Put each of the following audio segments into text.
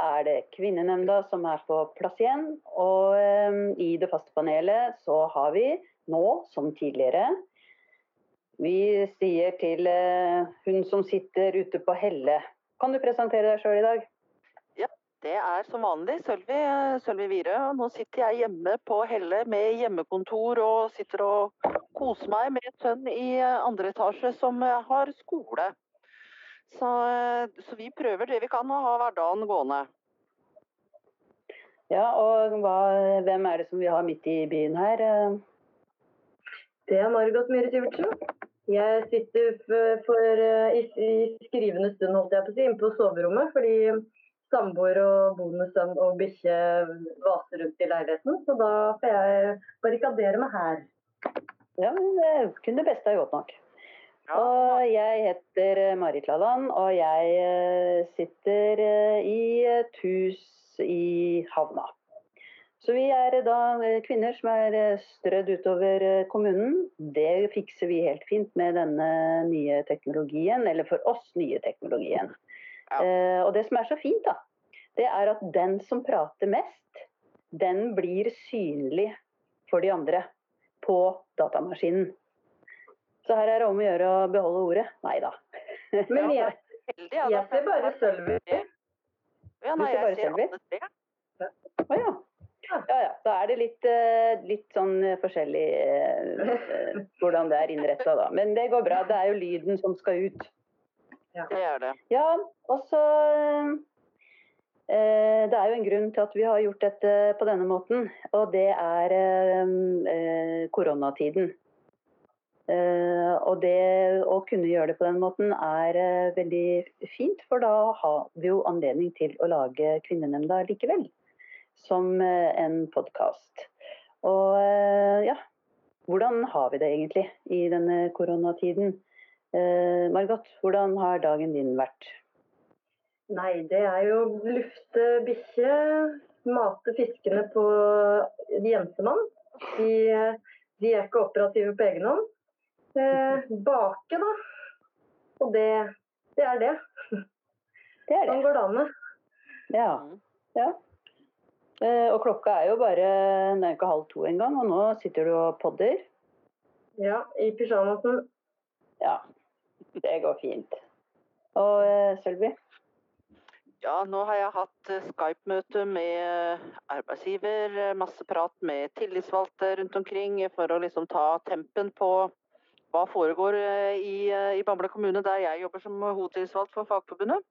er det Kvinnenemnda som er på plass igjen. Og eh, i det faste panelet så har vi nå, som tidligere, vi sier til eh, hun som sitter ute på Helle. Kan du presentere deg sjøl i dag? Det er som vanlig Sølvi, Sølvi. Nå sitter jeg hjemme på Helle med hjemmekontor og sitter og koser meg med sønn i andre etasje som har skole. Så, så vi prøver det vi kan å ha hverdagen gående. Ja, og hva, hvem er det som vi har midt i byen her? Det er Margot Myhre Sivertsen. Jeg sitter for, for, i, i, skrivende stund, holdt jeg på å si, inne på soverommet. Fordi samboer og bonussønn og bikkje vaser rundt i leiligheten. Så da får jeg barrikadere meg her. Ja, men det kunne det beste ha godt nok. Og jeg heter Marit Laland, og jeg sitter i et hus i havna. Så vi er da kvinner som er strødd utover kommunen. Det fikser vi helt fint med denne nye teknologien, eller for oss nye teknologien. Ja. Eh, og det som er så fint, da, det er at den som prater mest, den blir synlig for de andre på datamaskinen. Så her er det om å gjøre å beholde ordet. Nei da. Men jeg, jeg ser bare Sølvi. Ja, nei, jeg ser alle tre. Å ja. Ja, ja. Da er det litt, litt sånn forskjellig eh, hvordan det er innretta, da. Men det går bra. Det er jo lyden som skal ut. Ja, det er det. Ja, og så eh, Det er jo en grunn til at vi har gjort dette på denne måten, og det er eh, koronatiden. Uh, og det å kunne gjøre det på den måten er uh, veldig fint, for da har vi jo anledning til å lage Kvinnenemnda likevel. Som uh, en podkast. Og ja, hvordan har vi det egentlig i denne koronatiden? Margot, hvordan har dagen din vært? Nei, det er jo lufte bikkje, mate fiskene på Jensemann. De, de er ikke operative på egen hånd. Eh, bake, da. Og det, det er det. Det er det. Sånn går det an. Ja. ja. Eh, og klokka er jo bare den er ikke halv to engang, og nå sitter du og podder. Ja, i pysjamasen. Ja. Det går fint. Og eh, Sølvi? Ja, nå har jeg hatt eh, Skype-møte med arbeidsgiver. eh, Masse prat med tillitsvalgte rundt omkring for å liksom ta tempen på hva foregår eh, i, eh, i Bamble kommune, der jeg jobber som hovedtillitsvalgt for Fagforbundet.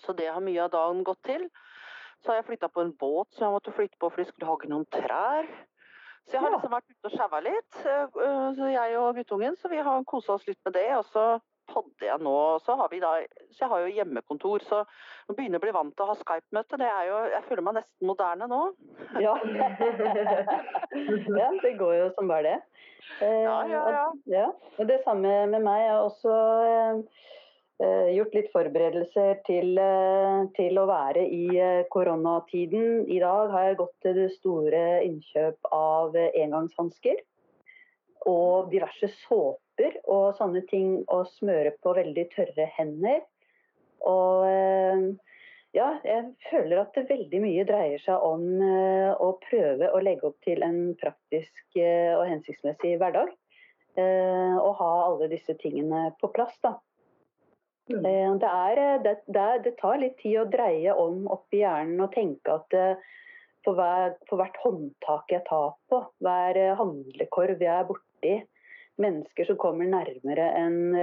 Så det har mye av dagen gått til. Så har jeg flytta på en båt som jeg måtte flytte på for de skulle hogge noen trær. Så jeg har liksom vært ute og sjaua litt, eh, så jeg og guttungen. Så vi har kosa oss litt med det. Og så podder jeg nå. Så har vi da, så jeg har jo hjemmekontor, så å begynner å bli vant til å ha Skype-møte, det er jo Jeg føler meg nesten moderne nå. Ja. ja det går jo som bare det. Ja, ja, ja. ja. Og det samme med meg. Jeg har også eh, gjort litt forberedelser til, eh, til, å være i eh, koronatiden. I dag har jeg gått til det store innkjøp av engangshansker og diverse såper og sånne ting å smøre på veldig tørre hender. Og ja, jeg føler at det veldig mye dreier seg om å prøve å legge opp til en praktisk og hensiktsmessig hverdag. Og ha alle disse tingene på plass, da. Mm. Det, er, det, det, det, tar litt tid å dreie om oppi hjernen og tenke at for, hver, for hvert håndtak jeg tar på, hver handlekorv jeg er borti, mennesker som kommer nærmere enn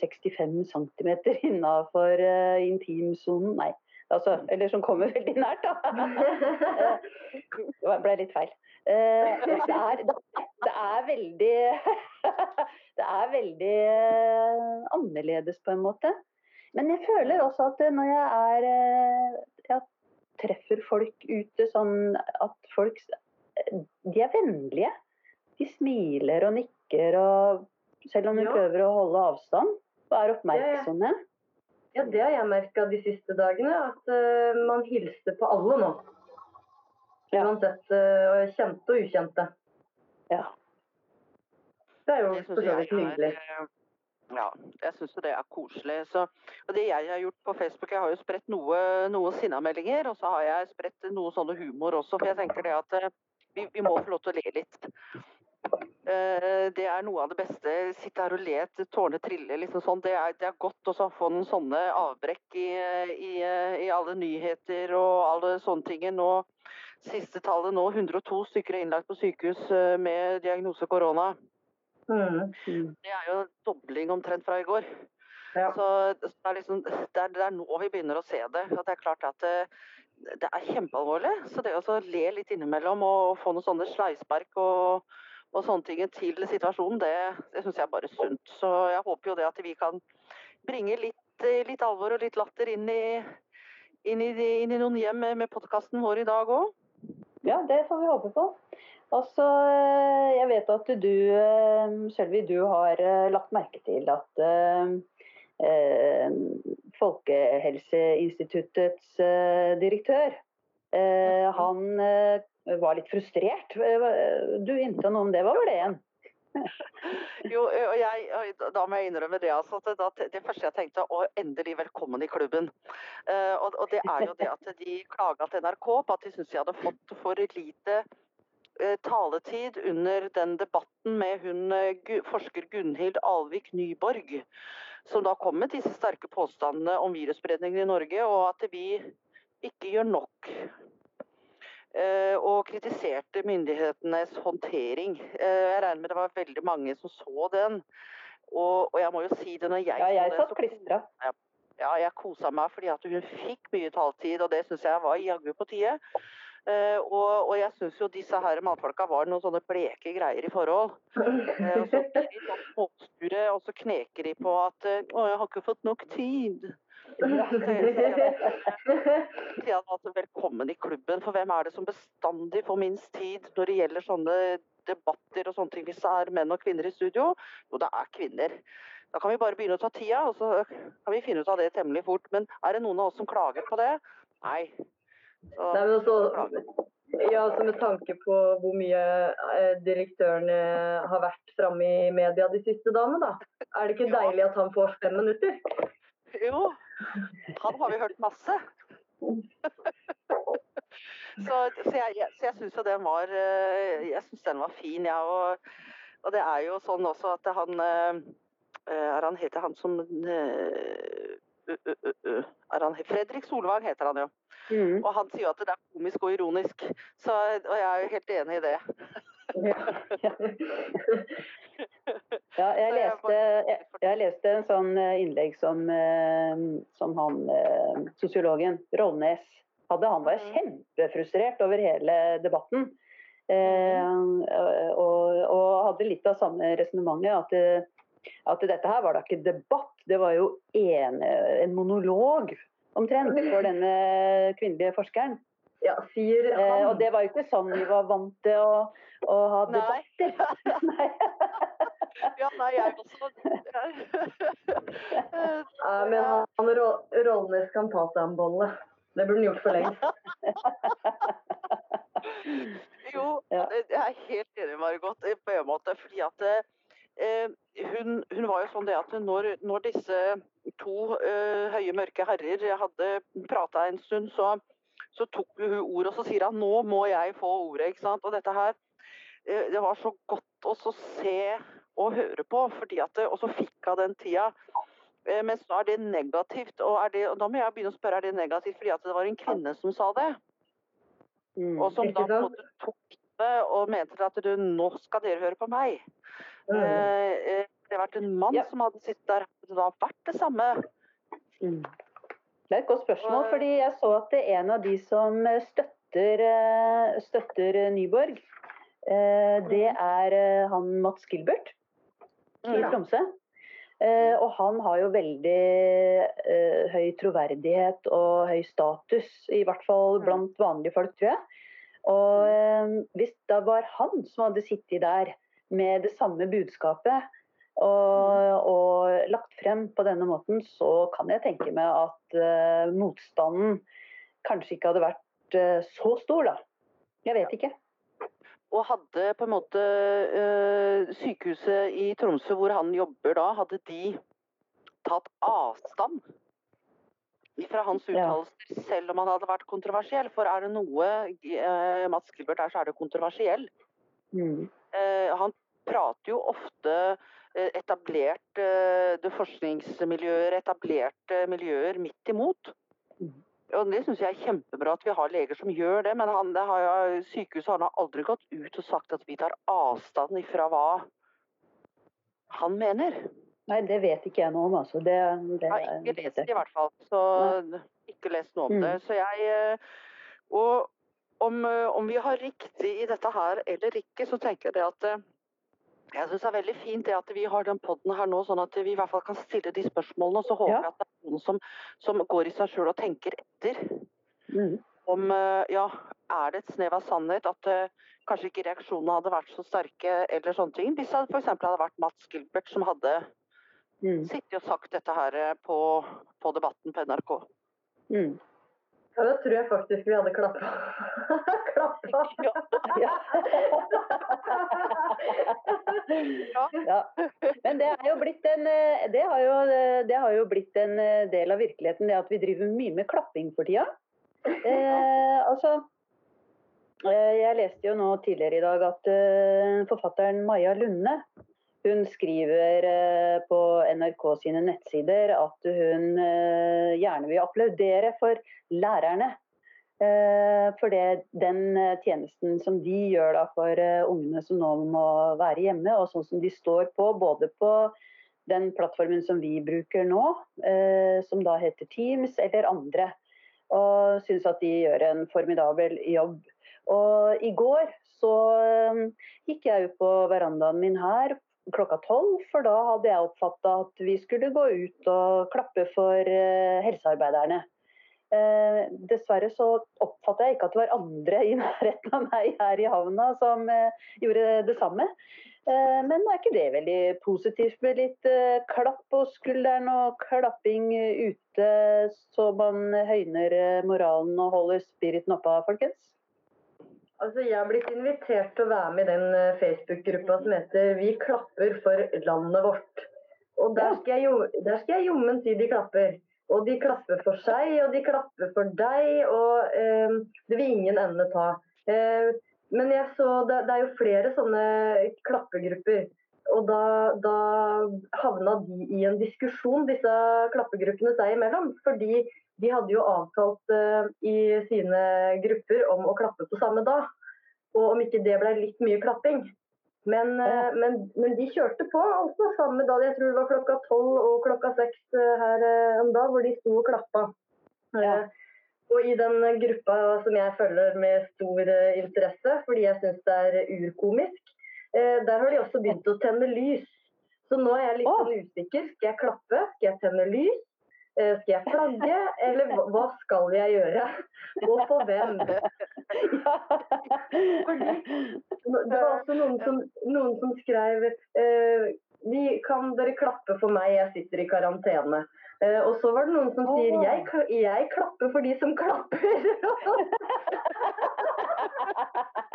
65 cm innafor intimsonen Nei, altså, eller som kommer veldig nært, da. Det ble litt feil. Det er, det er veldig Det er veldig annerledes på en måte. Men jeg føler også at når jeg er jeg treffer folk ute sånn at folk De er vennlige. De smiler og nikker og selv om de ja. prøver å holde avstand og er oppmerksomme. Ja, det har jeg merka de siste dagene. At uh, man hilser på alle nå. Ja. Uansett uh, kjente og ukjente. Ja. Det er jo for så vidt. Ja, jeg syns det er koselig. Så, og det jeg har gjort på Facebook, jeg har jo spredt noe, noen sinnameldinger, og så har jeg spredt noe sånne humor også. For jeg tenker det at eh, vi, vi må få lov til å le litt. Eh, det er noe av det beste. Sitte her og le tårene trille. Liksom sånn. det, er, det er godt å få noen sånne avbrekk i, i, i, alle nyheter og alle sånne ting. Nå, siste tallet nå, 102 stykker er innlagt på sykehus eh, med diagnose korona. Mm. Det er jo dobling omtrent fra i går. Ja. Så det er, liksom, det, er, det er, nå vi begynner å se det. At det er klart at det, det er kjempealvorlig. Så det å le litt innimellom og få noen sånne sleispark og, og sånne ting til situasjonen, det, det syns jeg er bare sunt. Så jeg håper jo det at vi kan bringe litt, litt alvor og litt latter inn i, inn i, inn i noen hjem med, med podkasten vår i dag òg. Ja, det får vi håpe på. Altså, jeg vet at du, Sølvi, du har eh, lagt merke til at eh, Folkehelseinstituttets eh, direktør, eh, han eh, var litt frustrert. Du innta noe om det. Hva var det igjen? jo, og jeg, Da må jeg innrømme det. Altså, det, det første jeg tenkte å endelig velkommen i klubben. Uh, og, og, det er jo det at de klaga til NRK på at de syntes de hadde fått for lite uh, taletid under den debatten med hun uh, forsker Gunhild Alvik Nyborg, som da kom med disse sterke påstandene om virusspredningen i Norge, og at vi ikke gjør nok. Eh, og kritiserte myndighetenes håndtering. Jeg regner med det var veldig mange som så den. Og, og jeg må jo si det når jeg Ja, jeg satt klistra. Ja, jeg kosa meg fordi at hun fikk mye taletid, og det syns jeg var jaggu på tide. Uh, og, og, jeg syns jo disse her mannfolka var noen sånne bleke greier i forhold. Uh, og, så de sånn og så kneker de på at uh, 'Å, jeg har ikke fått nok tid'. Ja, altså, velkommen i klubben, for hvem er det som bestandig får minst tid når det gjelder sånne debatter og sånne ting, hvis det er menn og kvinner i studio? Jo, det er kvinner. Da kan vi bare begynne å ta tida, og så kan vi finne ut av det temmelig fort. Men er det noen av oss som klager på det? Nei, Nei, men også, ja, altså Med tanke på hvor mye eh, direktørene har vært framme i media de siste dagene, da. Er det ikke deilig at han får fem minutter? Jo, han har vi hørt masse. så, så, jeg, så jeg syns jo den var eh, Jeg syns den var fin, jeg. Ja, og, og, det er jo sånn også at han eh, Er han heter han som er han, Fredrik Solvang heter han jo. Mm. Og han sier jo at det er komisk og ironisk. Så, og jeg er jo helt enig i det. Ja, jeg leste, jeg, jeg leste, en sånn eh, innlegg som, eh, som han eh, sosiologen Rollnes hadde. Han var mm. kjempefrustrert over hele debatten. Mm. og, og, hadde litt av samme resonnementet. At, at dette her var da ikke debatt, det var jo en, en monolog omtrent for denne kvinnelige forskeren. Ja, sier han. Eh, og det var jo ikke sånn vi var vant til å, å ha debatter. Nei. ja, nei, jeg også. ja, men han Rollnes kan ta seg en bolle. Det burde han gjort for lengst. jo, jeg er helt enig, Margot, på en måte. fordi at eh, hun, hun, var jo sånn det at når, når disse to eh, høye, mørke herrer hadde prata en stund, så, så, tok hun ordet og så sier han nå må jeg få ordet. ikke sant? Og dette her, uh, det var så godt å se og høre på, fordi at, og så fikk hun den tida. Men mens nå er det negativt. Og, er det, og da må jeg begynne å spørre er det negativt fordi at det var en kvinne som sa det. Mm, og som da måtte tok det og mente at du, nå skal dere høre på meg. Mm det vært en mann ja. som hadde sittet der, det har vært det samme? Mm. Det er et godt spørsmål, fordi jeg så at det er en av de som støtter, eh, støtter Nyborg, eh, det mm. er eh, han Mats Gilbert i Tromsø. Og han har jo veldig høy troverdighet og høy status, i hvert fall mm. blant vanlige folk, tror jeg. Og hvis det var han som hadde sittet der med det samme budskapet, og, og, lagt frem på denne måten, så kan jeg tenke meg at uh, motstanden kanskje ikke hadde vært uh, så stor, da. Jeg vet ikke. og hadde på en måte uh, Sykehuset i Tromsø hvor han jobber da, hadde de tatt avstand fra hans Ja. selv om han hadde vært kontroversiell. For er det noe eh, Mats Gilbert er, så er det kontroversiell. Mm. Eh, han prater jo ofte eh, etablert eh, det forskningsmiljøer, etablerte miljøer midt imot. Mhm. Og Det syns jeg er kjempebra at vi har leger som gjør det, men han, det har sykehuset har aldri gått ut og sagt at vi tar avstand fra hva han mener. Nei, det vet ikke jeg noe om, altså. Det, det, Jeg har ikke lest det i hvert fall. Så ikke lest noe om Mm. det. Så jeg eh, Og om, om vi har riktig i dette her eller ikke, så tenker jeg det at jeg syns det er veldig fint det at vi har den poden her nå, sånn at vi i hvert fall kan stille de spørsmålene. Og så håper Ja. jeg at det er noen som, som går i seg sjøl og tenker etter. Mm. Om eh, ja, er det et snev av sannhet at uh, kanskje ikke reaksjonene hadde vært så sterke eller sånne ting. Hvis det f.eks. hadde vært Mats Gilbert som hadde Mm. sittet og sagt dette her eh, på, på Debatten på NRK. Mm. Ja, da tror jeg faktisk vi hadde klappa. Ja. ja. Men det en eh, det har jo, det har jo blitt en eh, del av virkeligheten, det at vi driver mye med klapping for tida. Eh, altså eh, Jeg leste jo nå tidligere i dag at eh, forfatteren Maja Lunde hun skriver eh, på NRK sine nettsider at hun eh, gjerne vil applaudere for lærerne. Eh, For det, den eh, tjenesten som de gjør da for eh, ungene som nå må være hjemme, og sånn som de står på både på den plattformen som vi bruker nå, som da heter Teams, eller andre. Og syns at de gjør en formidabel jobb. Og i går så gikk jeg ut på verandaen min her klokka tolv, for da hadde jeg oppfatta at vi skulle gå ut og klappe for helsearbeiderne. Eh, dessverre så oppfatter jeg ikke at det var andre i nærheten av meg her i havna som eh, gjorde det samme. Eh, men er ikke det veldig positivt med litt eh, klapp på skulderen og klapping ute, så man høyner eh, moralen og holder spiriten oppe, folkens? Altså, Jeg har blitt invitert til å være med i den eh, Facebook-gruppa som heter 'Vi klapper for landet vårt'. Og der skal jeg, der skal jeg jommen si de klapper. Og de klapper for seg, og de klapper for deg, og eh, det vil ingen ende ta. Eh, men jeg så det, det er jo flere sånne klappegrupper. Og da, da havna de i en diskusjon, disse klappegruppene seg imellom. Fordi de hadde jo avtalt eh, i sine grupper om å klappe på samme dag. Og om ikke det ble litt mye klapping. Men, ja. men, men de kjørte på altså samme dag. Jeg tror det var klokka tolv og klokka seks eh, her eh, en dag hvor de sto og klappa. Ja. Eh, Og i den gruppa som jeg følger med stor eh, interesse, fordi jeg syns det er urkomisk, eh, der har de også begynt å tenne lys. Så nå er jeg litt oh. sånn usikker. Skal jeg klappe? Skal jeg tenne lys? Eh, Skal jeg flagge? Eller hva- skal jeg gjøre? Og for hvem? Det var også noen som, noen som skrev eh, vi, Kan dere klappe for meg, jeg sitter i karantene. Eh, og så var det noen som sier jeg, jeg klapper for de som klapper.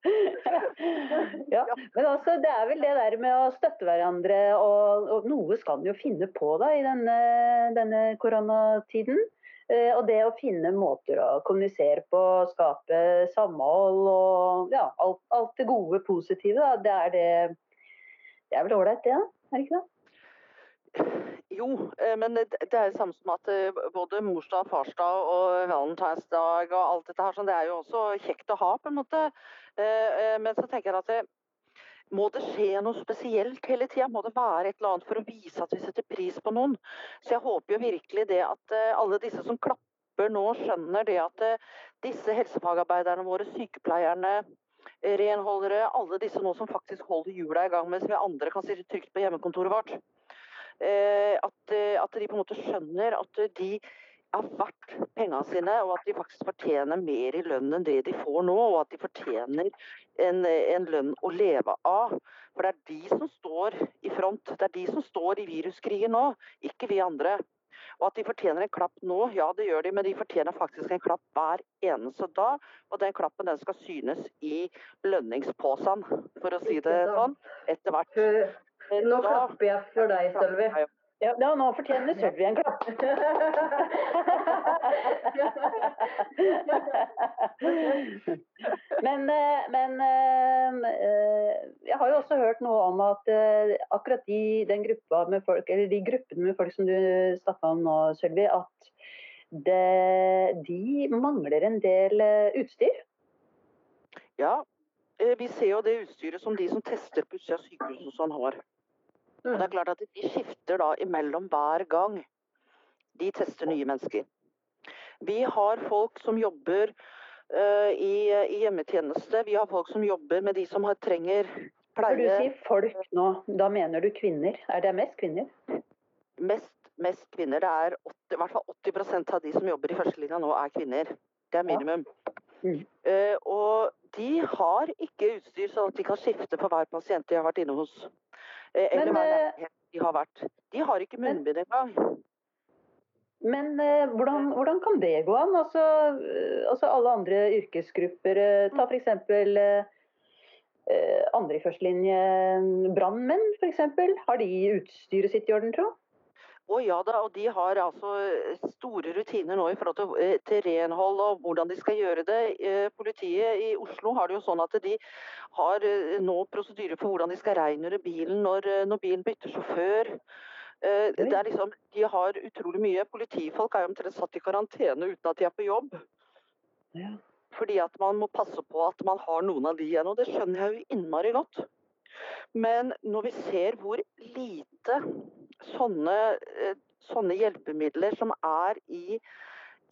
ja, men altså, det er vel det der med å støtte hverandre, og, og noe skal en jo finne på da i denne, denne koronatiden. Eh, og det å finne måter å kommunisere på, skape samhold og ja, alt, alt det gode, positive, da, det er det Det er vel ålreit, det? da? Er det ikke det? Jo, eh, men det er det samme som at eh, både morsdag, farsdag og valentinsdag og alt dette her, sånn, det er jo også kjekt å ha, på en måte. Eh, Men så tenker jeg at det, må det skje noe spesielt hele tida? Må det være et eller annet for å vise at vi setter pris på noen? Så jeg håper jo virkelig det at alle disse som klapper nå, skjønner det at disse helsefagarbeiderne våre, sykepleierne, renholdere, alle disse nå som faktisk holder hjula i gang mens vi andre kan sitte trygt på hjemmekontoret vårt. Eh, at, eh, at de på en måte skjønner at eh, de er verdt pengene sine, og at de faktisk fortjener mer i lønn enn det de får nå. Og at de fortjener en, en lønn å leve av. For det er de som står i front. Det er de som står i viruskrigen nå, ikke vi andre. Og at de fortjener en klapp nå, ja det gjør de, men de fortjener faktisk en klapp hver eneste dag. Og den klappen den skal synes i lønningsposen, for å si det sånn, etter hvert. Nå klapper jeg for deg, Sølvi. Ja, ja, nå fortjener Sølvi en klapp. men, eh, men eh, jeg har jo også hørt noe om at eh, akkurat de, den gruppa med folk, eller de gruppene med folk som du snakka om nå, Sølvi, at det, de mangler en del utstyr? Ja, vi ser jo det utstyret som de som tester på utsida av sykehuset, sånn har. Og det er klart at De skifter da imellom hver gang de tester nye mennesker. Vi har folk som jobber uh, i, i, hjemmetjeneste. Vi har folk som jobber med de som har, trenger pleie. Når du sier folk nå, da mener du kvinner? Er det mest kvinner? Mest, mest kvinner. Det er 80, i hvert fall 80% av de som jobber i førstelinja nå, er kvinner. Det er minimum. Ja. Mm. Uh, og de har ikke utstyr sånn at de kan skifte på hver pasient de har vært inne hos. Eh, eller hva eh, de har vært. De har ikke munnbind engang. Men eh, hvordan, hvordan, kan det gå an? Altså, altså alle andre yrkesgrupper. ta f.eks. Eh, andre i førstelinje, brannmenn f.eks. Har de utstyret sitt i orden, tro? Å ja da, og de har altså store rutiner nå i forhold til, eh, til, renhold og hvordan de skal gjøre det. Eh, politiet i Oslo har det jo sånn at de har eh, nå prosedyrer for hvordan de skal rengjøre bilen når, når bilen bytter sjåfør. Det liksom, de har utrolig mye. Politifolk er jo omtrent satt i karantene uten at de er på jobb. Ja. Fordi at man må passe på at man har noen av de igjen, og det skjønner jeg jo innmari godt. Men når vi ser hvor lite sånne, eh, sånne hjelpemidler som er i,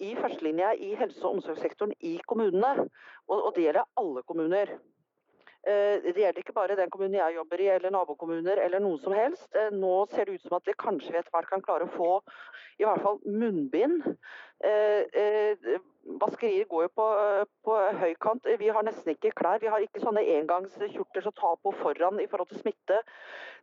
i førstelinja i helse- og omsorgssektoren i kommunene, og, og det gjelder alle kommuner. Eh, det gjelder ikke bare den kommunen jeg jobber i, eller nabokommuner eller noe som helst. Eh, nå ser det ut som at vi kanskje etter hvert kan klare å få i hvert fall munnbind Vaskerier går jo på, på høykant. Vi har nesten ikke klær. Vi har ikke sånne engangskjorter som tar på foran i forhold til smitte.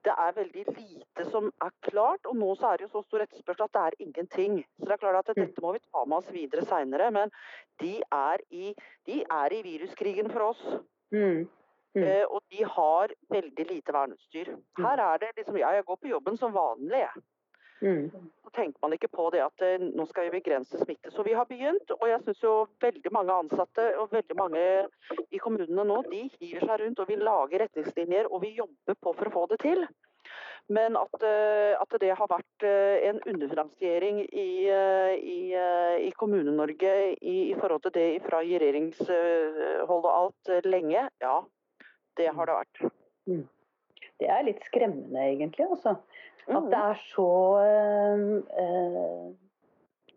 Det er veldig lite som er klart, og nå så er det jo så stor etterspørsel at det er ingenting. Så det er klart at mm. Dette må vi ta med oss videre seinere, men de er, i, de er, i, viruskrigen for oss. Mm. Mm. Eh, og de har veldig lite verneutstyr. Mm. Her er det liksom Ja, jeg går på jobben som vanlig, jeg. Mm. Så tenker man ikke på det at eh, nå skal vi begrense smitte. Så vi har begynt, og jeg syns jo veldig mange ansatte og veldig mange i kommunene nå, de hiver seg rundt og vil lage retningslinjer og vi jobber på for å få det til. Men at, eh, at det har vært eh, en underfinansiering i, i, i Kommune-Norge i, i, forhold til det fra regjeringshold og alt lenge, ja, det har det vært. Mm. Det er litt skremmende, egentlig. Også. At det er så øh,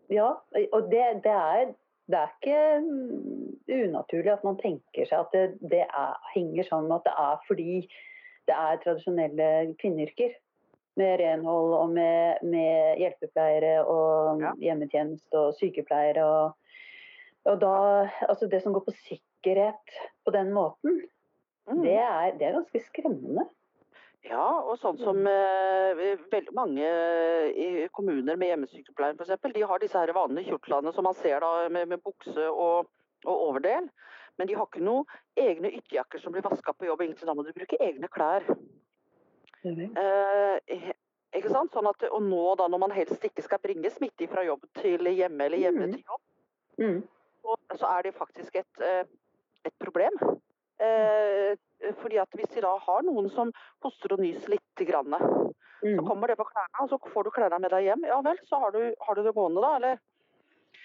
Ja, og det, det, er, det, er ikke unaturlig at man tenker seg at det, det er, henger sammen med at det er fordi det er tradisjonelle kvinneyrker. Med renhold og med, med hjelpepleiere og ja. hjemmetjeneste og sykepleiere. Og, og da, altså det som går på sikkerhet på den måten, mm. det, er, det er ganske skremmende. Ja, og sånn som mm. eh, veldig mange i kommuner med hjemmesykepleiere f.eks. De har disse her vanlige kjortlene som man ser da med, med bukse og, og, overdel. Men de har ikke noen egne ytterjakker som blir vaska på jobb. Egentlig da må du bruke egne klær. Mm. Eh, ikke sant? Sånn at, og nå da når man helst ikke skal bringe smitte fra jobb til hjemme eller hjemme mm. til jobb, mm. så, så, er det faktisk et, eh, et problem. Eh, fordi at Hvis de da har noen som hoster og nyser litt, grann, mm. så kommer det på klærne, og så får du klærne med deg hjem. Ja vel, så har du, har du det gående, da. eller?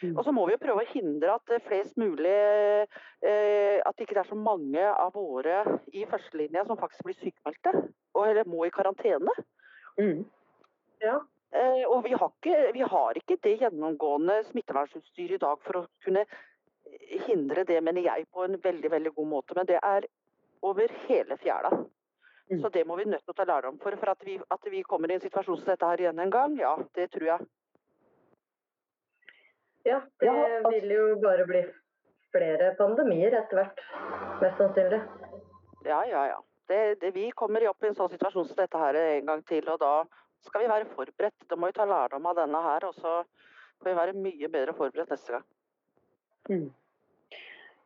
Mm. Og så må vi jo prøve å hindre at flest mulig eh, At det ikke er så mange av våre i førstelinja som faktisk blir sykemeldte. Og, eller må i karantene. Mm. Ja. Eh, og vi har, ikke, vi har, ikke, det gjennomgående smittevernutstyret i dag for å kunne hindre det, mener jeg, på en veldig veldig god måte. Men det er over hele fjæra. Mm. Så det må vi nødt til å ta lærdom for. For at vi, at vi, kommer i en situasjon som dette her igjen en gang, ja, det tror jeg. Ja, det vil jo bare bli flere pandemier etter hvert. Mest sannsynlig. Ja, ja, ja. Det, det, vi kommer opp i en sånn situasjon som dette her en gang til. Og da skal vi være forberedt. Da må vi ta lærdom av denne her, og så får vi være mye bedre forberedt neste gang. Mm.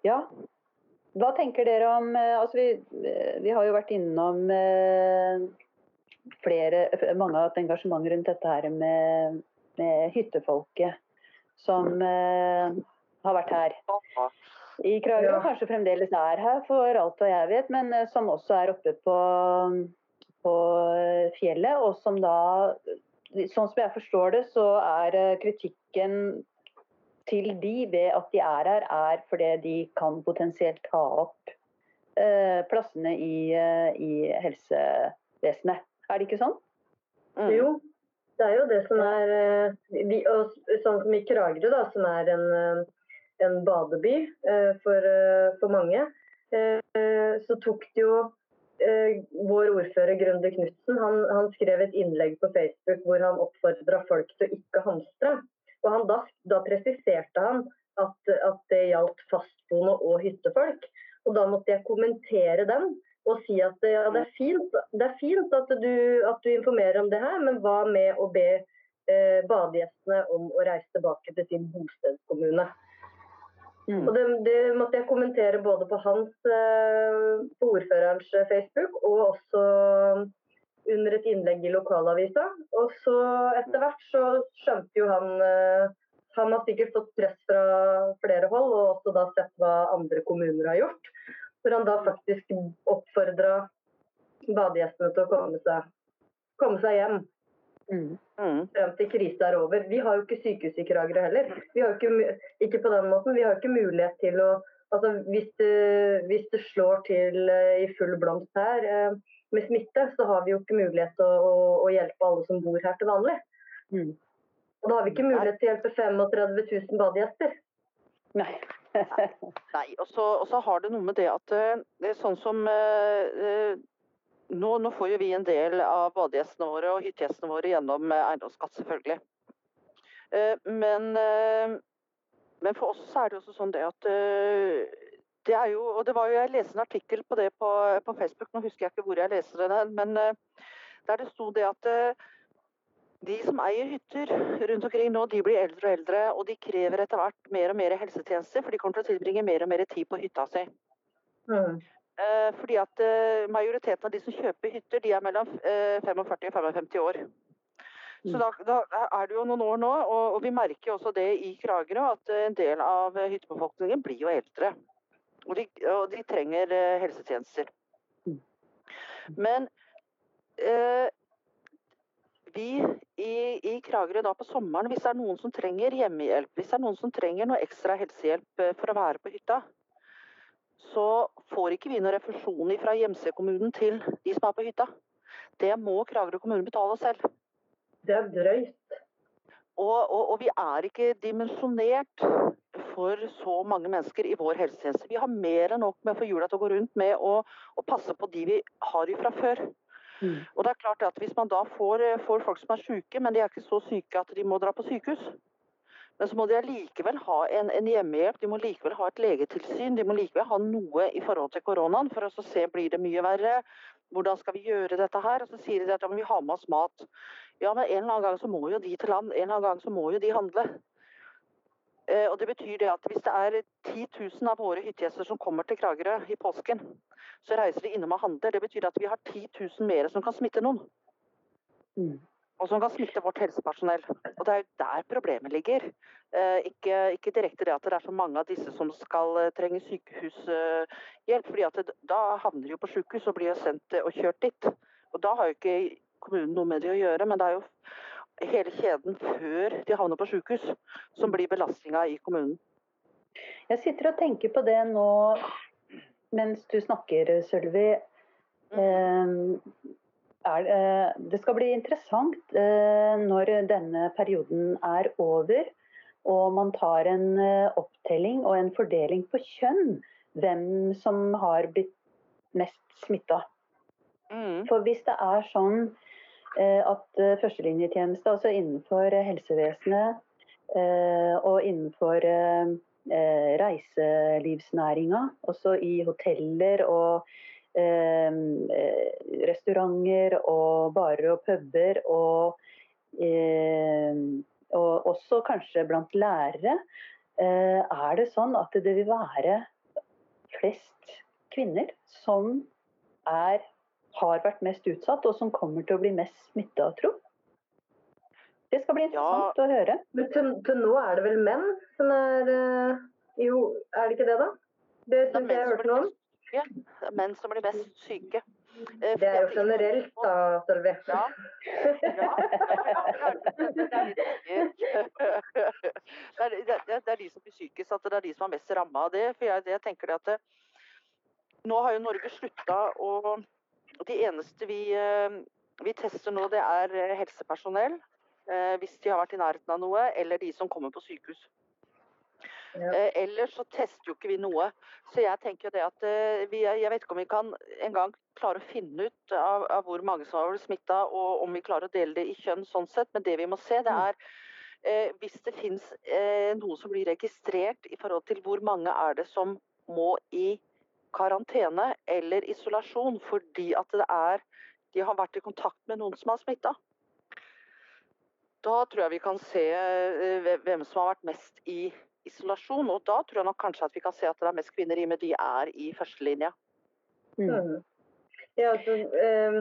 Ja. Hva tenker dere om altså vi, vi har jo vært innom flere, mange av et engasjement rundt dette her med, med hyttefolket som har vært her i Kragerø, ja. kanskje fremdeles er her for alt hva jeg vet, men som også er oppe på, på fjellet. Og som da, sånn som jeg forstår det, så er kritikken til de ved at de er her, er fordi de kan potensielt ta opp eh, plassene i, i, helsevesenet. Er det ikke sånn? Mm. Jo, det er jo det som er vi, og, Sånn som i Kragerø, da, som er en en badeby eh, for, eh, for, mange, eh, så tok det jo vår ordfører Grunde Knutsen han, han, skrev et innlegg på Facebook hvor han oppfordra folk til å ikke hamstre. Og han da, da presiserte han at, at, det gjaldt fastboende og hyttefolk. Og da måtte jeg kommentere den og si at ja, det, er fint, det er fint at, du, at, du, informerer om det her, men hva med å be eh, badegjestene om å reise tilbake til sin bostedskommune? Mm. Og det, det, måtte jeg kommentere både på hans, eh, på ordførerens Facebook, og også under et innlegg i lokalavisa. Og så etter hvert så skjønte jo han eh, Han har sikkert fått press fra flere hold, og også da sett hva andre kommuner har gjort. Hvor han da faktisk oppfordra badegjestene til å komme seg, komme seg hjem. Mm. mm. Frem til krisa er over. Vi har jo ikke sykehus i Kragerø heller. Vi har ikke, ikke på den måten. Vi har ikke mulighet til å altså hvis, det, hvis det slår til eh, i full blomst her eh, med smitte, så har vi jo ikke mulighet til å, å, å hjelpe alle som bor her til vanlig. Mm. Og da har vi ikke mulighet til å hjelpe 35 000 badegjester. Nei. Nei, og så har det noe med det at eh, det er sånn som nå, nå, får jo vi en del av badegjestene våre og hyttegjestene våre gjennom eh, eiendomsskatt, selvfølgelig. Eh, men, eh, men, for oss er det også sånn det at det er jo, og det var jo, Jeg leste en artikkel på det på, på Facebook, nå husker jeg ikke hvor jeg leste den, men der det sto det at de som eier hytter rundt omkring nå, de blir eldre og eldre, og de krever etter hvert mer og mer helsetjenester, for de kommer til å tilbringe mer og mer tid på hytta si. Mm. Eh, fordi at eh, Majoriteten av de som kjøper hytter, de er mellom 45 eh, og 55 år. Så mm. da, da, er det jo noen år nå, og, og vi merker også det i Kragerø, at en del av hyttebefolkningen blir jo eldre. Og de, og de trenger helsetjenester. Mm. Men eh, vi i, i, Kragerø da på sommeren, hvis det er noen som trenger hjemmehjelp, hvis det er noen som trenger noe ekstra helsehjelp for å være på hytta, så får ikke vi noen refusjon fra Gjemse-kommunen til de som er på hytta. Det må Kragerø kommune betale selv. Det er drøyt. Og, og, og, vi er ikke dimensjonert for så mange mennesker i vår helsetjeneste. Vi har mer enn nok med å få hjula til å gå rundt med å, å passe på de vi har fra før. Mm. Og det er klart at Hvis man da får, får folk som er syke, men de er ikke så syke at de må dra på sykehus, men så må de allikevel ha en, en, hjemmehjelp, de må likevel ha et legetilsyn. De må likevel ha noe i forhold til koronaen for å se blir det mye verre. Hvordan skal vi gjøre dette her? Og så sier de at ja, vi har med oss mat. Ja, men en eller annen gang så må jo de til land. En eller annen gang så må jo de handle. Eh, og det betyr det at Hvis det er 10 000 av våre hyttegjester som kommer til Kragerø i påsken, så reiser de innom og handler. Det betyr at vi har 10 000 mer som kan smitte noen. Mm og som kan smitte vårt helsepersonell. Og Det er jo der problemet ligger. Eh, ikke, ikke, direkte det at det er så mange av disse som skal eh, trenge sykehushjelp. fordi at det, Da havner de jo på sykehus og blir sendt eh, og kjørt dit. Og Da har jo ikke kommunen noe med det å gjøre, men det er jo hele kjeden før de havner på sykehus som blir belastninga i kommunen. Jeg sitter og tenker på det nå mens du snakker, Sølvi. Mm. Er, eh, det skal bli interessant eh, når denne perioden er over og man tar en eh, opptelling og en fordeling på kjønn. Hvem som har blitt mest smitta. Mm. For hvis det er sånn at førstelinjetjeneste, altså innenfor helsevesenet og innenfor reiselivsnæringa, også i hoteller og eh, restauranter og barer og puber. Og, eh, og også kanskje blant lærere. Eh, er det sånn at det vil være flest kvinner som er, har vært mest utsatt, og som kommer til å bli mest smitta, tro? Det skal bli interessant ja. å høre. Men til, til, nå er det vel menn som er uh, Jo, er det ikke det, da? Det syns jeg jeg hørte noe om. Det er menn som blir mest syke. Eh, det er jo generelt, da, Sølvi. Ja. ja. Det, er, det, er, de som blir sykest, at det er de som er mest ramma av det. For jeg, jeg tenker det at det, nå har jo Norge slutta å De eneste vi, eh, vi tester nå, det er helsepersonell Eh, hvis de har vært i nærheten av noe, eller de som kommer på sykehus. Ja. Eh, ellers så tester jo ikke vi noe. Så jeg tenker det at eh, vi, jeg vet ikke om vi kan en gang klare å finne ut av, av hvor mange som har blitt smitta, og om vi klarer å dele det i kjønn sånn sett. Men det vi må se, det mm. er eh, hvis det finnes eh, noe som blir registrert i forhold til hvor mange er det som må i karantene eller isolasjon fordi at det er de har vært i kontakt med noen som har smitta. Da tror jeg vi kan se eh, hvem som har vært mest i isolasjon. Og da tror jeg nok kanskje at vi kan se at det er mest kvinner i, men de er i førstelinja. Mm. mm. Ja, altså, øh,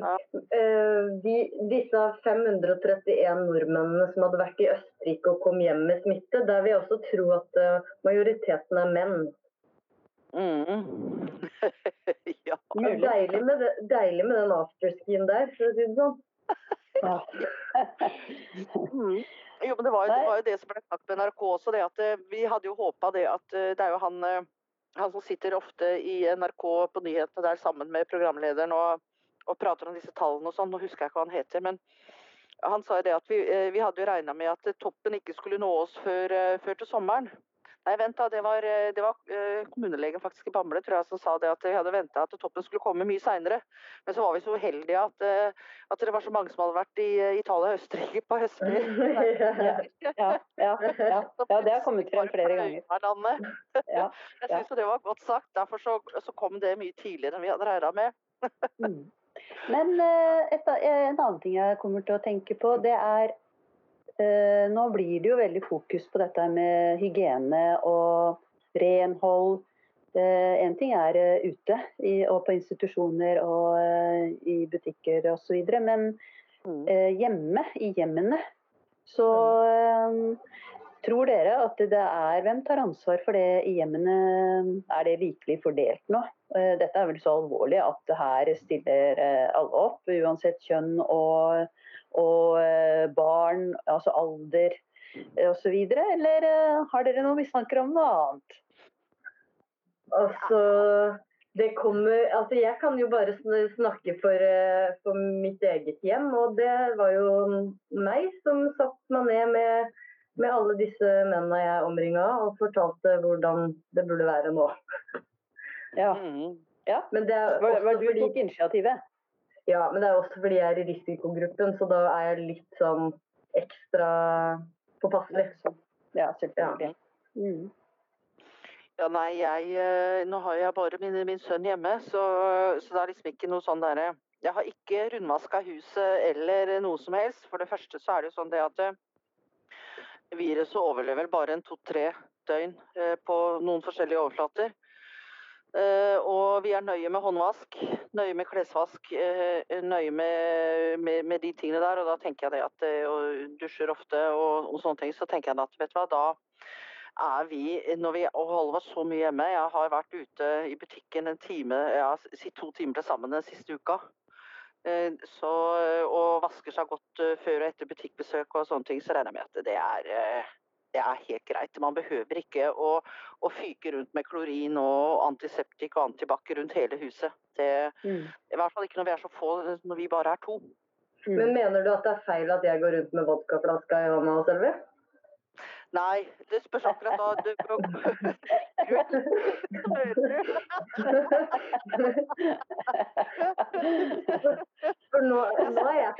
øh, de, disse 531 nordmennene som hadde vært i Østerrike og kom hjem med smitte, der vil jeg også tro at uh, majoriteten er menn. Mm. ja. Deilig med, det, deilig med den afterskien der, for å si det sånn. mm. Jo, men det var, jo, det var, jo, det som ble sagt med NRK også, det at eh, vi hadde jo håpa det at eh, det er jo han, eh, han som sitter ofte i NRK på nyhetene der sammen med programlederen og, og prater om disse tallene og sånn, nå husker jeg ikke hva han heter. men han sa jo det at vi, vi hadde jo regna med at toppen ikke skulle nå oss før, før til sommeren. Nei, vent da, det var, eh, det var uh, kommunelegen faktisk i Bamble tror jeg, som sa det at vi hadde venta at toppen skulle komme mye seinere. Men så var vi så uheldige at, uh, at, det var så mange som hadde vært i Italia og Østerrike på høstferie. ja, ja, ja, ja, det har kommet frem flere ganger. Ja, jeg syns det var godt sagt. Derfor så, så, kom det mye tidligere enn vi hadde regna med. Mm. Men et, en annen ting jeg kommer til å tenke på, det er Eh, nå blir det jo veldig fokus på dette med hygiene og renhold. Eh, en ting er eh, ute og på institusjoner og i butikker osv. Men mm. hjemme, i hjemmene, så tror dere at det er Hvem tar ansvar for det i hjemmene? Er det likelig fordelt nå? Dette er vel så alvorlig at her stiller alle opp, uansett kjønn og og eh, barn, altså alder eh, osv. Eller eh, har dere noen mistanker om noe annet? Altså, det kommer Altså, jeg kan jo bare snakke for, for mitt eget hjem, og det var jo meg som satte meg ned med, med alle disse mennene jeg omringa og fortalte hvordan det burde være nå. Ja. Mm. ja. Men det var, var du tok initiativet? Ja, men det er også fordi jeg er i risikogruppen, så da er jeg litt sånn ekstra påpasselig. Ja, selvfølgelig. Ja. Mm. Ja, nei, jeg, eh, Nå har jeg bare min, min sønn hjemme, så, så, det er liksom ikke noe sånn derre Jeg har ikke rundvaska huset eller noe som helst. For det første så er det jo sånn det at eh, viruset overlever bare en to-tre døgn eh, på noen forskjellige overflater. Uh, og vi er nøye med håndvask, nøye med klesvask, uh, nøye med, med, med, de tingene der. Og da tenker jeg det at og dusjer ofte og, og, sånne ting, så tenker jeg at vet du hva, da er vi, når vi holder oss så mye hjemme Jeg har vært ute i butikken en time, ja, to timer til sammen den siste uka. Så, og vasker seg godt før og etter butikkbesøk og sånne ting, så regner jeg med at det er det er helt greit. Man behøver ikke å, å fyke rundt med klorin og antiseptik og antibac rundt hele huset. Det, mm. I hvert fall ikke når vi er så få, når vi bare er to. Mm. Men mener du at det er feil at jeg går rundt med vodkaflaska i hånda, Selvi? Nei, det spørs akkurat da du For nå, nå, er jeg,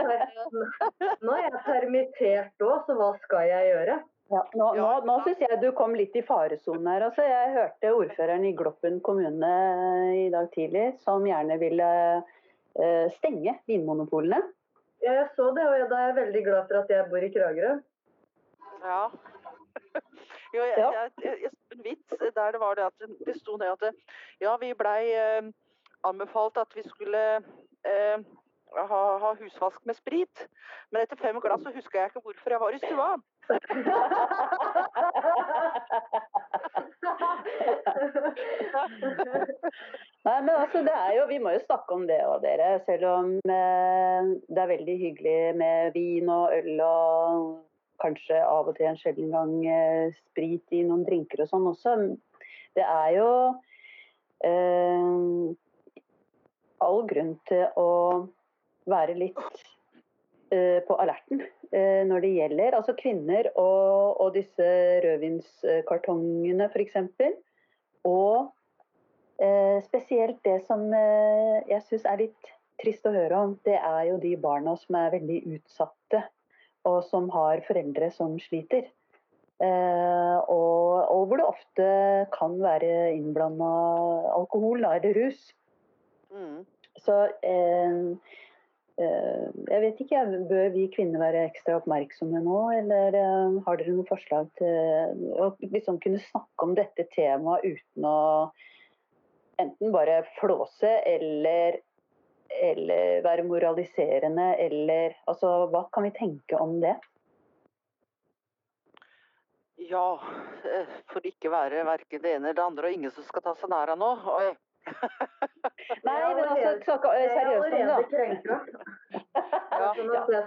nå er jeg permittert òg, så hva skal jeg gjøre? Ja, nå nå, nå syns jeg du kom litt i faresonen her. Altså, jeg hørte ordføreren i Gloppen kommune i dag tidlig som gjerne ville eh, stenge vinmonopolene. Ja, jeg så det, og da er jeg veldig glad for at jeg bor i Kragerø. Ja. Jo, jeg, Ja. jeg, jeg, jeg en vits der det var det at det sto ned at ja, vi blei eh, anbefalt at vi skulle eh, ha, ha husvask med sprit. Men etter fem glass så huska jeg ikke hvorfor jeg var i stua. Nei, men altså, det er jo, Vi må jo snakke om det òg, dere. Selv om eh, det er veldig hyggelig med vin og øl og kanskje av og til en sjelden gang eh, sprit i noen drinker og sånn også. Det er jo eh, all grunn til å være litt på alerten eh, når det gjelder altså kvinner og, og disse rødvinskartongene f.eks. Og Eh, spesielt det som eh, jeg syns er litt trist å høre om, det er jo de barna som er veldig utsatte, og som har foreldre som sliter. Eh, og, og hvor det ofte kan være innblanda alkohol da, eller rus. Mm. Så eh, eh, jeg vet ikke, bør vi kvinner være ekstra oppmerksomme nå, eller eh, har dere noen forslag til å liksom kunne snakke om dette temaet uten å enten bare flåse eller, eller være moraliserende, eller altså hva kan vi tenke om det? Ja, eh, for ikke være verken det ene eller det andre, og ingen som skal ta seg nær av nå. Nei, men altså snakka er seriøst om det. krenka. Ja,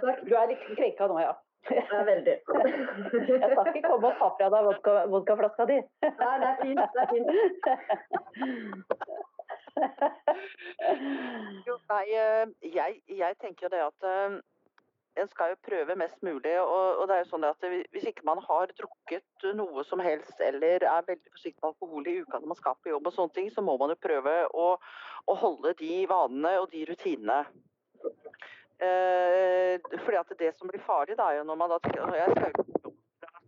sagt. Du er litt krenka nå, ja. Jeg er veldig. Jeg skal ikke komme og ta fra deg vodka, vodkaflaska di. Nei, det er fint. Det er fint. Jo, nei, eh, jeg, jeg tenker det at eh, en skal jo prøve mest mulig. Og, og det er jo sånn at Hvis ikke man har drukket noe som helst eller er veldig forsiktig med alkohol i uka når man skal på jobb, og sånne ting, så må man jo prøve å, å holde de vanene og de rutinene. Eh, fordi at det som blir farlig, da, er jo når man da jeg skal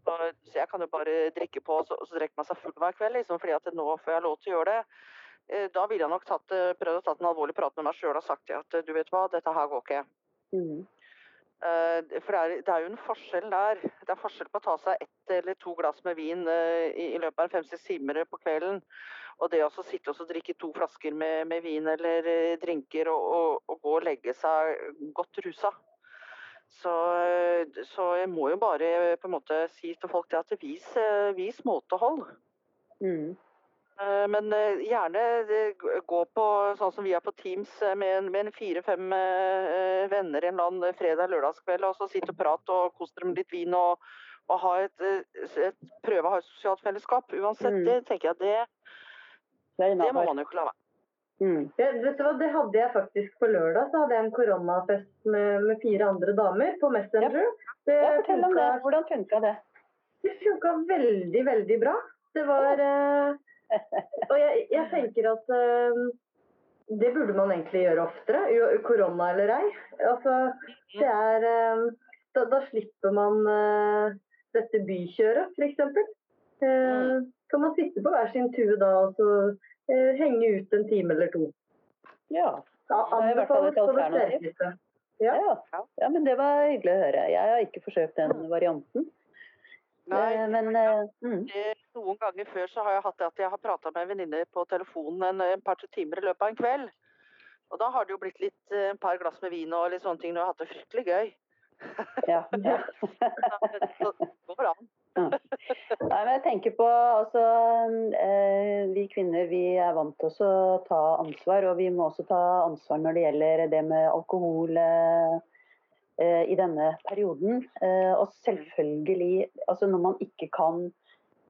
så, jeg kan jo bare drikke på, og så, så drikker man seg full hver kveld, liksom, fordi at nå får jeg lov til å gjøre det. Eh, Da ville jeg nok tatt, eh, prøvd å tatt en alvorlig prat med meg sjøl og sagt at du vet hva, dette her går ikke. Mm. Eh, For det er, jo en forskjell der. Det er forskjell på å ta seg ett eller to glass med vin eh, i, løpet av fem-seks timer på kvelden, og det å sitte og drikke to flasker med, med vin eller eh, drinker og, og, og gå og legge seg godt rusa. Så, så jeg må jo bare på en måte si til folk det at vis, vis måtehold. Mm. Eh, Men eh, gjerne eh, gå på sånn som vi er på Teams med med fire-fem venner en eller annen fredag-lørdagskveld, og så sitte og prate og kos dere med litt vin og, og ha et, et, prøve å ha et sosialt fellesskap. Uansett, Mm. det tenker jeg det, Det det må man jo ikke la være. Mm. Det, vet du hva, Det hadde jeg faktisk på lørdag. Så hadde jeg en koronafest med, med fire andre damer på Messenger. Det Ja, fortell om det. Hvordan funka det? Det funka veldig, veldig bra. Det var eh, Og jeg, jeg tenker at eh, det burde man egentlig gjøre oftere, korona eller ei. Altså, det er eh, da, da slipper man uh, dette bykjøret, f.eks. Uh, kan man sitte på hver sin tue da og så uh, henge ut en time eller to. Ja. Det er i hvert fall et alternativ. Ja. Ja. ja, men det var hyggelig å høre. Jeg har ikke forsøkt den varianten. Nei, men, Men eh, mm. eh, noen ganger før så har jeg hatt det at jeg har prata med en venninne på telefonen en, en par-tre timer i løpet av en kveld. Og da har det jo blitt litt eh, en par glass med vin og litt sånne ting, jeg har hatt det fryktelig gøy. ja. ja. Så det går an. Nei, men jeg tenker på altså, eh, Vi kvinner vi er vant til å ta ansvar, og vi må også ta ansvar når det gjelder det med alkohol eh, eh, i denne perioden. Eh, og selvfølgelig, altså når man ikke kan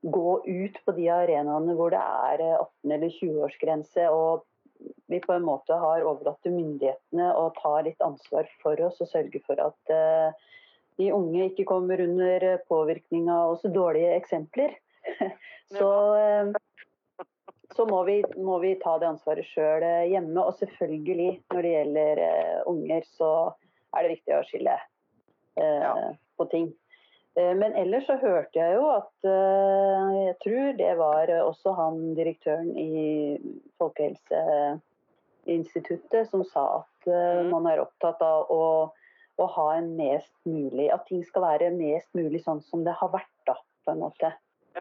gå ut på de arenaene hvor det er eh, 18- eller 20-årsgrense, og vi på en måte har overlatt til myndighetene å ta litt ansvar for oss og sørge for at eh, de unge ikke kommer under påvirkning av også dårlige eksempler, så, eh, så må, vi, må vi ta det ansvaret sjøl hjemme. Og selvfølgelig, når det gjelder eh, unger, så er det viktig å skille eh, Ja. på ting. Eh, Men ellers så hørte jeg jo at eh, Jeg tror det var også han direktøren i Folkehelseinstituttet som sa at eh, Mhm. man er opptatt av å, å ha en mest mulig At ting skal være mest mulig sånn som det har vært, da, på en måte.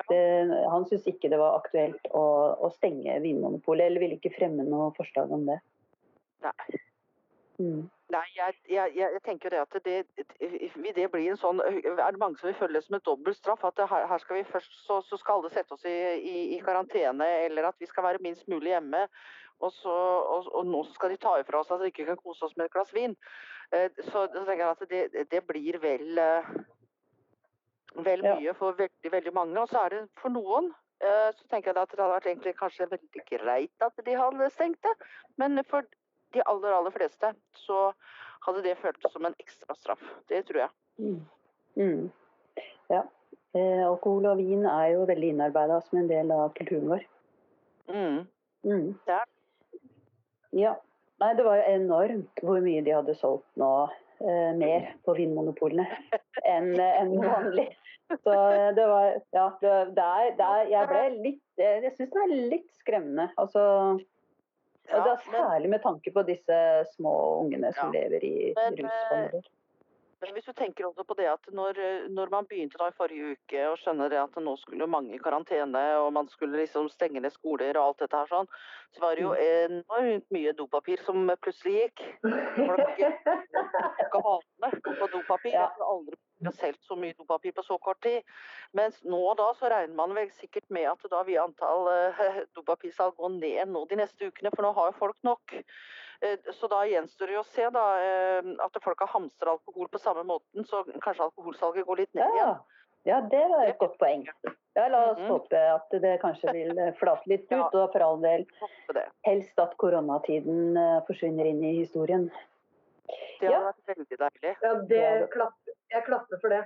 Det, han syntes ikke det var aktuelt å, å stenge Vinmonopolet, eller ville ikke fremme noe forslag om det. Nei. Mm. Nei, jeg, jeg, jeg tenker det at det, det blir en sånn Er det mange som vil føle det som en dobbelt straff? At her, her skal vi først så, så skal alle sette oss i, i, i karantene, eller at vi skal være minst mulig hjemme. Og, så, og, og nå skal de ta ifra oss at vi ikke kan kose oss med et glass vin. Så, så tenker jeg at det, det blir vel vel mye for veldig, veldig mange. Og så er det for noen så tenker jeg at det hadde vært egentlig kanskje veldig greit at de hadde stengt det. Men for de aller, aller fleste så hadde det føltes som en ekstra straff. Det tror jeg. Mm. Mm. Ja. Eh, alkohol og vin er jo veldig innarbeida som en del av kulturen vår. Mm. Mm. Er Ja. Nei, det var jo enormt hvor mye de hadde solgt nå eh, mer på vinmonopolene enn en vanlig. Så eh, det var Ja, det, der, der er Jeg ble litt eh, Jeg syns det er litt skremmende. Altså Ja, det er særlig med tanke på disse små ungene som Ja. lever i rusfamilier. Men hvis du tenker også på det at når, når man begynte da i forrige uke og skjønner det at nå skulle mange i karantene og man skulle liksom stenge ned skoler og alt dette her sånn, så var det jo enormt mye dopapir som plutselig gikk. Galene på dopapir. Ja. Jeg har aldri solgt så mye dopapir på så kort tid. Mens nå da så regner man vel sikkert med at da vil antall uh, dopapirsalg gå ned nå de neste ukene, for nå har jo folk nok. Eh, Så da gjenstår det å se da, eh, at folk har hamstret alkohol på samme måten, så kanskje alkoholsalget går litt ned Ja. igjen. ja, det var et godt poeng. Ja, La oss Mhm. håpe at det kanskje vil eh, flate litt Ja. ut, og for all del helst at koronatiden eh, forsvinner inn i historien. Det hadde Ja. vært veldig deilig. Ja, det klapper. Jeg klapper for det.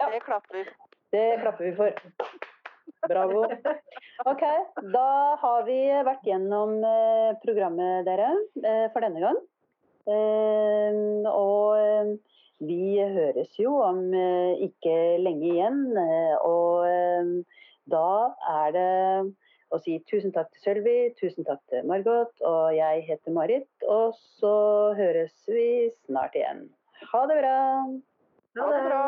Ja. Det klapper. Det klapper vi for. Bravo. Ok, da har vi vært gjennom eh, programmet dere eh, for denne gang. Eh, Og vi høres jo om ikke lenge igjen. Og da er det og si tusen takk til Sølvi, tusen takk til Margot, og jeg heter Marit. Og så høres vi snart igjen. Ha det bra. Ha det bra.